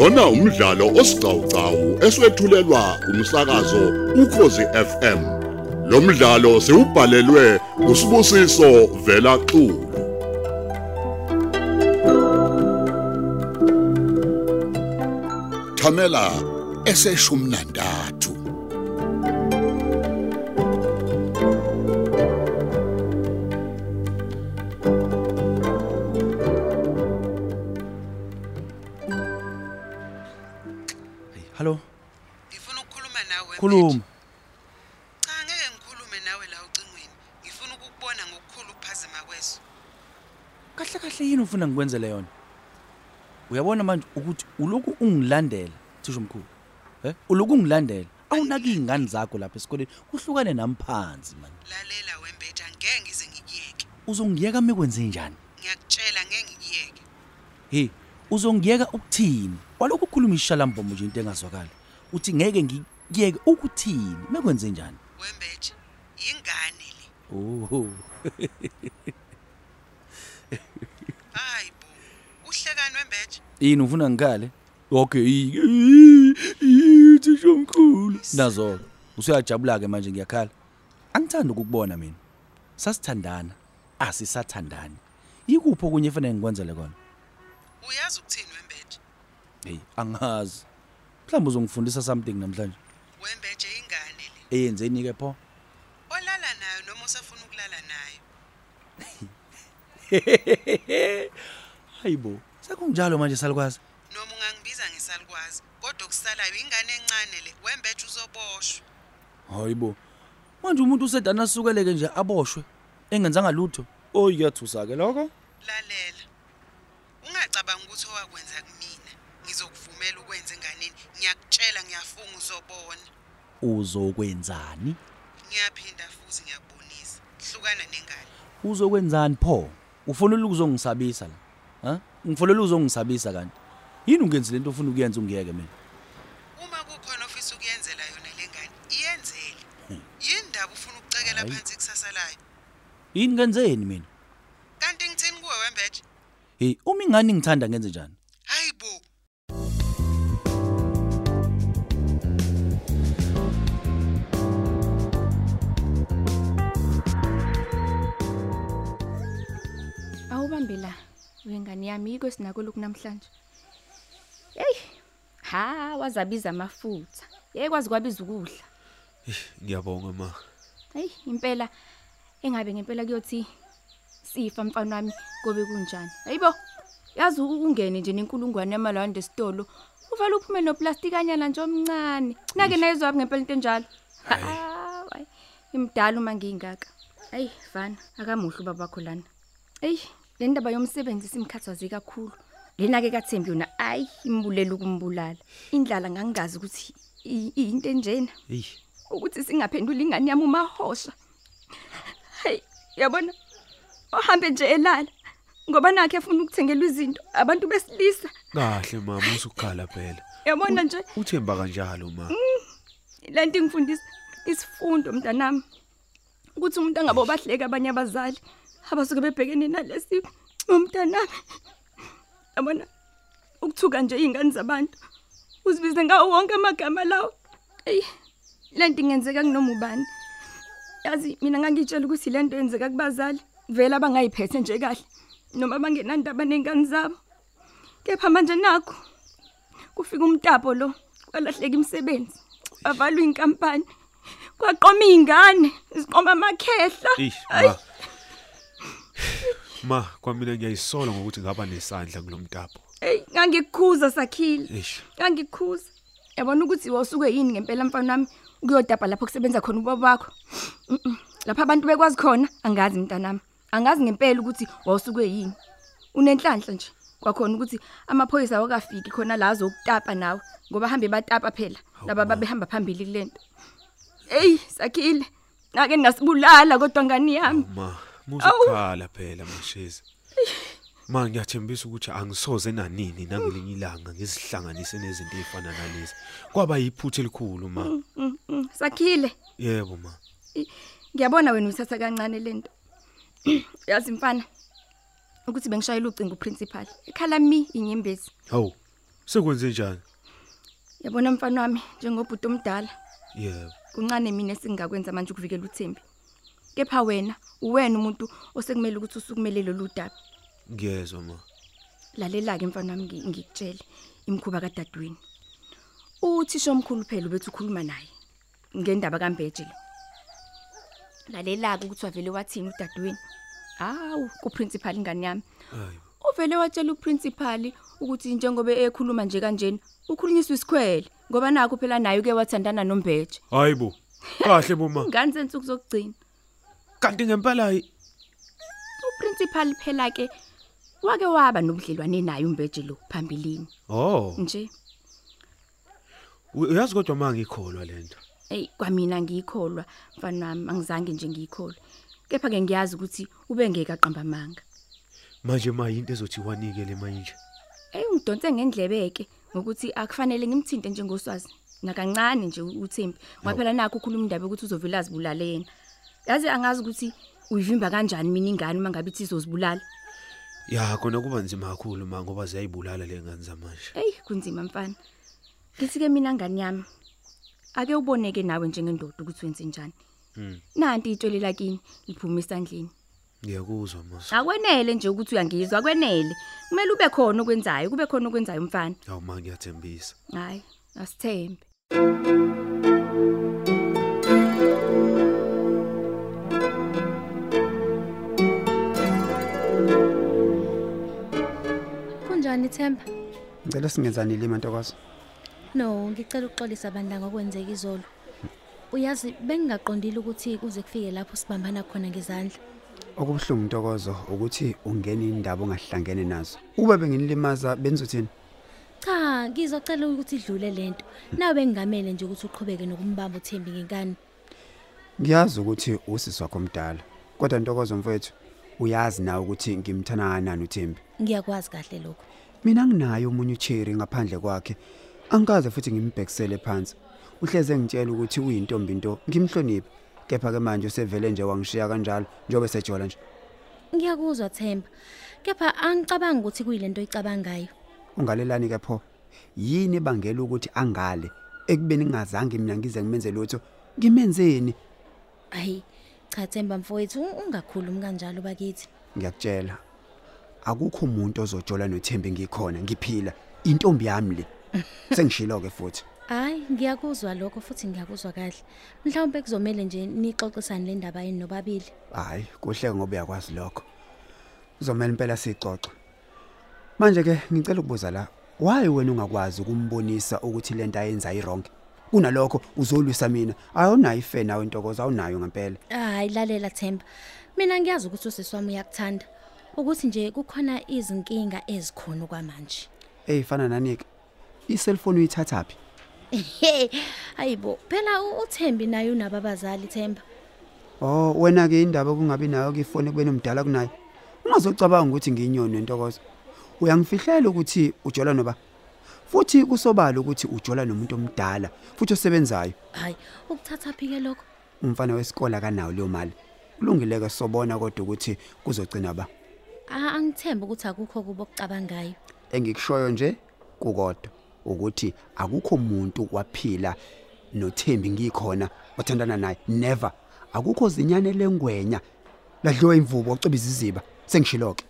lona umdlalo osiqhawqhawo eswetshulelwa umsakazo ukhozi FM lo mdlalo siubhalelwe usibusiso vela xulu. Thamela eseshumi Khuluma. Cha ngeke ngikhulume nawe la ucingweni. Ngifuna ukukubona ngokukhulu ukuphazima kweso. Kahle kahle yini ufuna ngikwenzele yona? Uyabona manje ukuthi uloku ungilandela, thisho mkhulu. Eh? Uloku ungilandela. Awunaki ingane zakho lapha esikoleni. Kuhlukane namphansi man. Lalela wembetha ngeke ngize ngikuyeke. Uzongiyeka mikwenze njani? Ngiyakutshela ngeke ngikuyeke. Hey, uzongiyeka ukuthini? Walokhu ukhuluma ishalambomo nje into engazwakali. Uthi ngeke ngiyeke ukuthini? Mekwenze njani? Wembetha ingane le. Oh. Hayi bo. Uhlekani wembetha? Yini ufuna ngikale? Okay. Thisho mkhulu. Nazo. Usuyajabula ke manje ngiyakhala. Angithanda ukukubona mina. Sasithandana. Asisathandani. Yikuphi okunye efanele ngikwenzele kona? Uyazi ukuthini wembetha? Hey, angazi. Mhlawumbe uzongifundisa something namhlanje. Wembetha ingane le. Eyenzeni ke pho? Olala nayo noma usafuna ukulala nayo. Hayibo. Sekunjalo manje salukwazi. Noma ungangibiza ngesalikwazi. Kodwa okusalayo ingane encane le. Wembetha uzoboshwa. Hayibo. Manje umuntu usedana asukeleke nje aboshwe engenzanga lutho. Oyiyathusa ke lokho. Lalela. Ungacabanga ukuthi owakwenza kumina. Ngizokuvumela ukwenza enganeni. Ngiyakutshela ngiyafunga uzobona. Uzokwenzani? Ngiyaphinda futhi ngiyakubonisa. Hlukana nengane. Uzokwenzani pho? Ufonela ukuzongisabisa la. Ha? Ngifonela uzongisabisa kanti. Yini ungenzi lento ufuna ukuyenza ungiyeke mina? Uma kukhona ofisa ukuyenzela yona lengane, iyenzele. Yini ndaba ufuna ukucekela Hayi. phansi kusasa layo? Yini ngenzeni mina? Kanti ngithini kuwe wembethe? Hey, uma ingane ngithanda ngenze njani? Awubambe la wengane yami yiko sinako lokhu namhlanje. Hey. Ha wazabiza amafutha. Yekwazi kwabiza ukudla. Ngiyabonga ma. Hey impela engabe ngempela kuyothi sifa mfana wami kobe kunjani. Hayibo. Yazi ungene nje nenkulungwane yamalwande esitolo. Uvela uphume noplastikanyana nje omncane. Nake nayizwa ngempela into enjalo. Hayi. Imdala uma ngingaka. Hayi fana akamuhle ubaba wakho lana. Ey, le ndaba yomsebenzi simkhathazi kakhulu. Lena ke kaThembi yona ayi imbulela ukumbulala. Indlala ngangazi ukuthi i- into enjena Hey, ukuthi singaphendula ingane yami umahosha. Hey, yabona? Ohambe nje elala ngoba nakhe efuna ukuthengela izinto abantu besilisa. kahle mama usukhala phela. Yabona nje Uthemba kanjalo ma. lento ngifundisa isifundo mntanami. Ukuthi umuntu angabe bahleka abanye abazali abasuke bebhekene nalesi umntanami. Yabona? Ukuthuka nje izingane zabantu. Uzibize ngawo wonke amagama lawo. Ey, lento ingenzeka kunoma ubani. Yazi mina ngangitshela ukuthi lento yenzeka kubazali vele abangayiphethe nje kahle noma bangenandaba nengane zabo. Kepha manje nakho kufika umtapo lo kwalahleka imisebenzi avalwa inkampani kwaqoma izingane isiqoma amakhehla Eish Ayi. Ma. Ma, kwamina ngiyayisola ngokuthi ngaba nesandla kulomtapo. hey ngangikukhuza sakhile. Eish. ngangikukhuza yabona ukuthi wasuke yini ngempela mfana wami? Ukuyodaba lapho kusebenza khona ubaba wakho? Mhm. lapha abantu bekwazi khona? Angazi mntanami angazi ngempela ukuthi wasuke yini. Unenhlanhla nje. Kwakhona ukuthi amaphoyisa awakafiki khona la azokutapa nawe ngoba hambe batapa phela. Laba babehamba phambili kulento hey sakhile. Nake nasibulala kodwa ngani yami? Ma, musukhala phela mashezi. Ma ngiyathembisa ukuthi angisoze nanini nangelinye ilanga ngizihlanganise nezinto ezifana nalezi. Kwaba yiphutha elikhulu ma. Sakhile Yebo ma. ngiyabona wena uyithatha kancane lento yazi mfana ukuthi bengishayela ucingo uprincipal ekhala mi inyembezi Hawu. Sekwenze njani? yabona mfana wami njengobhuti omdala Yebo. kuncane mina esingakwenza manje ukuvikela uThembi kepha wena uwena umuntu osekumele ukuthi usukumele lolu daba Ngiyezwa ma. lalela ke mfana wami ngi- ngikutshele imkhuba kadadweni uthisha omkhulu phela ubethu ukhuluma naye ngendaba kaMbeje le lalela ke ukuthi wavele wathini udadweni hawu kuprincipal ingane yami Hayi. uvele watshela uprincipal ukuthi njengoba ekhuluma nje kanjena ukhulunyiswa isikhwele ngoba nakho phela naye uke wathandana noMbeje Hayibo. Kahle boma. ngani sensuku zokugcina Kanti ngempela uprincipal phela ke wake waba nobudlelwane naye uMbeje lo phambilini Oh, nje uyazi kodwa mangikholwa lento. Ey kwamina ngiyikholwa mfana wami angizange nje ngiyikholwa. Kepha ke ngiyazi ukuthi ubengeka qamba amanga. Manje ma into ezothi wanikele manje. Ey ungidonse ngendlebeke ngokuthi akufanele ngimthinte njengoswazi. Nakancane nje uThembi. Ngoba phela nakho ukhuluma indaba ukuthi uzovela azibulale yena. Yazi angazi ukuthi uyivimba kanjani mina ingane uma ngabe ithi izozibulala. Ya khona kuba nzima kakhulu ma ngoba ziyayibulala lengane zamanje. Ey kunzima mfana. Ngithi ke mina ngani yami. Ake uboneke nawe njengendoda ukuthi wenze njani. Mm. Nanti itshele lakini liphuma esandleni. Ngiyakuzwa ma. Akwenele nje ukuthi uyangizwa akwenele. Kumele ube khona okwenzayo, kube khona okwenzayo mfana. Hawu ma ngiyathembisa. Hayi, asithembe. Kunjani Themba? Ngicela singenzani lima ntokozo. No, ngicela ukuxolisa bandla ngokwenzeka izolo. Uyazi bengingaqondile ukuthi kuze kufike lapho sibambana khona ngezandla. Okubhlungu ntokozo ukuthi ungena indaba ongahlangene nazo. Ube benginilimaza benzothini? Cha, ngizocela ukuthi idlule lento. Nawe bengingamele nje ukuthi uqhubeke nokumbamba uThembi ngenkani. Ngiyazi ukuthi usisi wakho omdala. Kodwa ntokozo mfethu, uyazi nawe ukuthi ngimthana kanani uThembi. Ngiyakwazi kahle lokho. Mina nginayo umunye uCherry ngaphandle kwakhe. Angikaze futhi ngimbhekisele phansi. Uhleze ngitshela ukuthi uyintombi into ngimhloniphe. Kepha ke manje usevele nje wangishiya kanjalo njobe sejola nje. Ngiyakuzwa Themba. Kepha angicabangi ukuthi kuyilento oyicabangayo. Ungalelani ke pho? Yini ebangela ukuthi angale ekubeni ngingazange mina ngize ngimenze lutho? Ngimenzeni? Hayi, cha Themba mfowethu ungakhulumi kanjalo bakithi. ngiyakutshela akukho umuntu ozojola noThembi ngikhona ngiphila intombi yami le sengishilo ke futhi Hayi, ngiyakuzwa lokho futhi ngiyakuzwa kahle. Mhlawumbe kuzomela nje nixoxisane le ndaba yini nobabili. hayi kuhle ngoba uyakwazi lokho uzomela impela sixoxe manje ke ngicela ukubuza la why wena ungakwazi ukumbonisa ukuthi lento ayenza ayirong kunalokho uzolwisa mina awunayo ife nawe intokozo awunayo ngempela Hayi lalela Themba. Mina ngiyazi ukuthi usiswami uyakuthanda. Ukuthi nje kukhona izinkinga ezikhona kwamanje. hey fana nanike? Iselfoni uyithathaphi Hayibo, phela u- uThembi naye unabo abazali Themba. oh wena ke indaba kungabi nayo ke ifoni kubeni umdala kunayo ungazocabanga ukuthi ngiyinyoni nentokozo uyangifihlela ukuthi ujola noba? Futhi kusobala ukuthi ujola nomuntu omdala futhi osebenzayo. Hayi, ukuthatha phike lokho. umfana wesikole akanawo leyo mali. Kulungile ke sobona kodwa ukuthi kuzogcina ba? Ah angithemba ukuthi akukho kubo okucabangayo. engikushoyo nje kukodwa ukuthi akukho umuntu waphila noThembi ngikhona othandana naye. Never. Akukho zinyane lengwenya. Ladliwa imvubo oceba iziziba. Sengishiloke.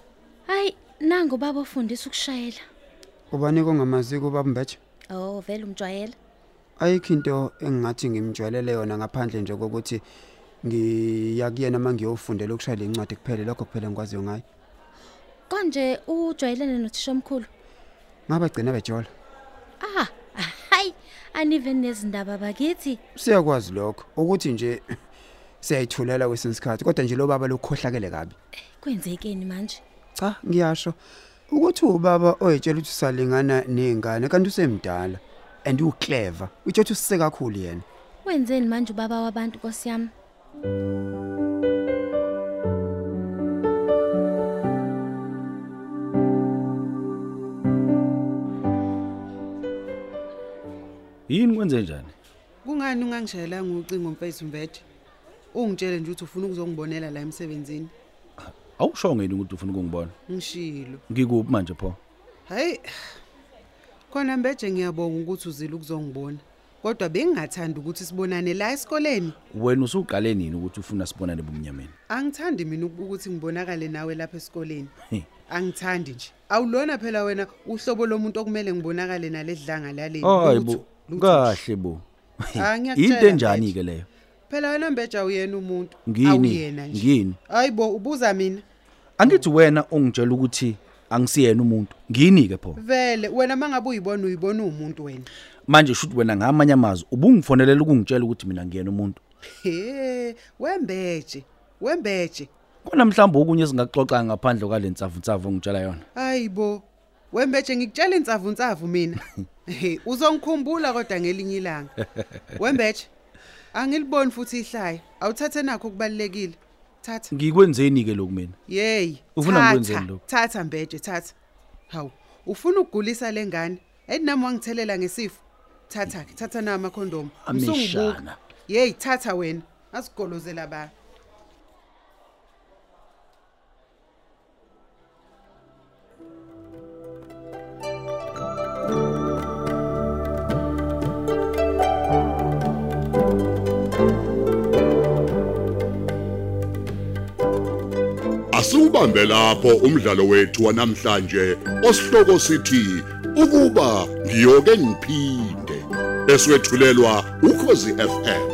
Hayi, nangu baba ufundisa ukushayela. ubani kongamazi kuba mbethe? Oh, vele umjwayela. ayikho into engingathi ngimjwayelele yona ngaphandle nje kokuthi ngiyakuyena mangiyofundela ukushayela incwadi kuphela lokho kuphela ngikwaziyo ngayo. Konje ujwayelene nothisha omkhulu? ngabagcina bejola Ah, hayi, anive nezindaba bakithi. siyakwazi lokho ukuthi nje siyayithulela kwesinye isikhathi kodwa nje lo baba lokhohlakele kabi Kwenzekeni manje? cha ngiyasho ukuthi ubaba oyitshela ukuthi salingana nezingane kanti usemdala and uclever utsho ukuthi usise kakhulu yena Wenzeni manje ubaba wabantu nkosiyami? Yini kwenze njani? Kungani ungangishayelanga ucingo mfethu Mbethe? ungitshele nje ukuthi ufuna ukuzongibonela la emsebenzini. Awusho ngeni ukuthi ufuna ukungibona? Ngishilo. Ngikuphi manje pho? Hayi khona mbeje ngiyabonga ukuthi uzile ukuzongibona. Kodwa bengingathanda ukuthi sibonane la esikoleni. Wena usuqale nini ukuthi ufuna sibonane bomnyameni? Angithandi mina uk- ukuthi ngibonakale nawe lapha esikoleni. He. angithandi nje. Awulona phela wena uhlobo lomuntu okumele ngibonakale naledlanga laleni hayi Lutho, bo. lutho kahle bo. Ah, into enjani ke leyo? Phela wena mbeja uyena umuntu awuyena nje. Ngini? Hayibo ubuza mina. Angithi wena ungitshela ukuthi angisiyena umuntu. Ngini ke pho? Vele wena mangabe uyibona uyibona umuntu wena. Manje shuthi wena ngamanye amazwi ubungifonelela ukungitshela ukuthi mina ngiyena umuntu? He wembeje wembeje. Kona mhlawumbe okunye singaxoxa ngaphandle kwalentsavu ntsavu ongitshela yona? Hayibo wembeje ngikutshela insavu nsavu mina he uzongikhumbula kodwa ngelinye ilanga wembeje angiliboni futhi ihlaya awuthathe nakho kubalekile thatha ngikwenzeni ke lokhu mina Yey. Ufuna thatha, ngikwenzeni lokhu? Thatha mbeje, thatha. Hawu, ufuna ukugulisa lengane? Ethi nami wangithelela ngesifo. Thatha ke, thatha na amakhondom. Ameshana. Yey, thatha wena. Asigolozela ba. Asubambe lapho umdlalo wethu wanamhlanje osihloko sithi ukuba ngiyoke ngiphinde eswetshulelwa ukhozi FM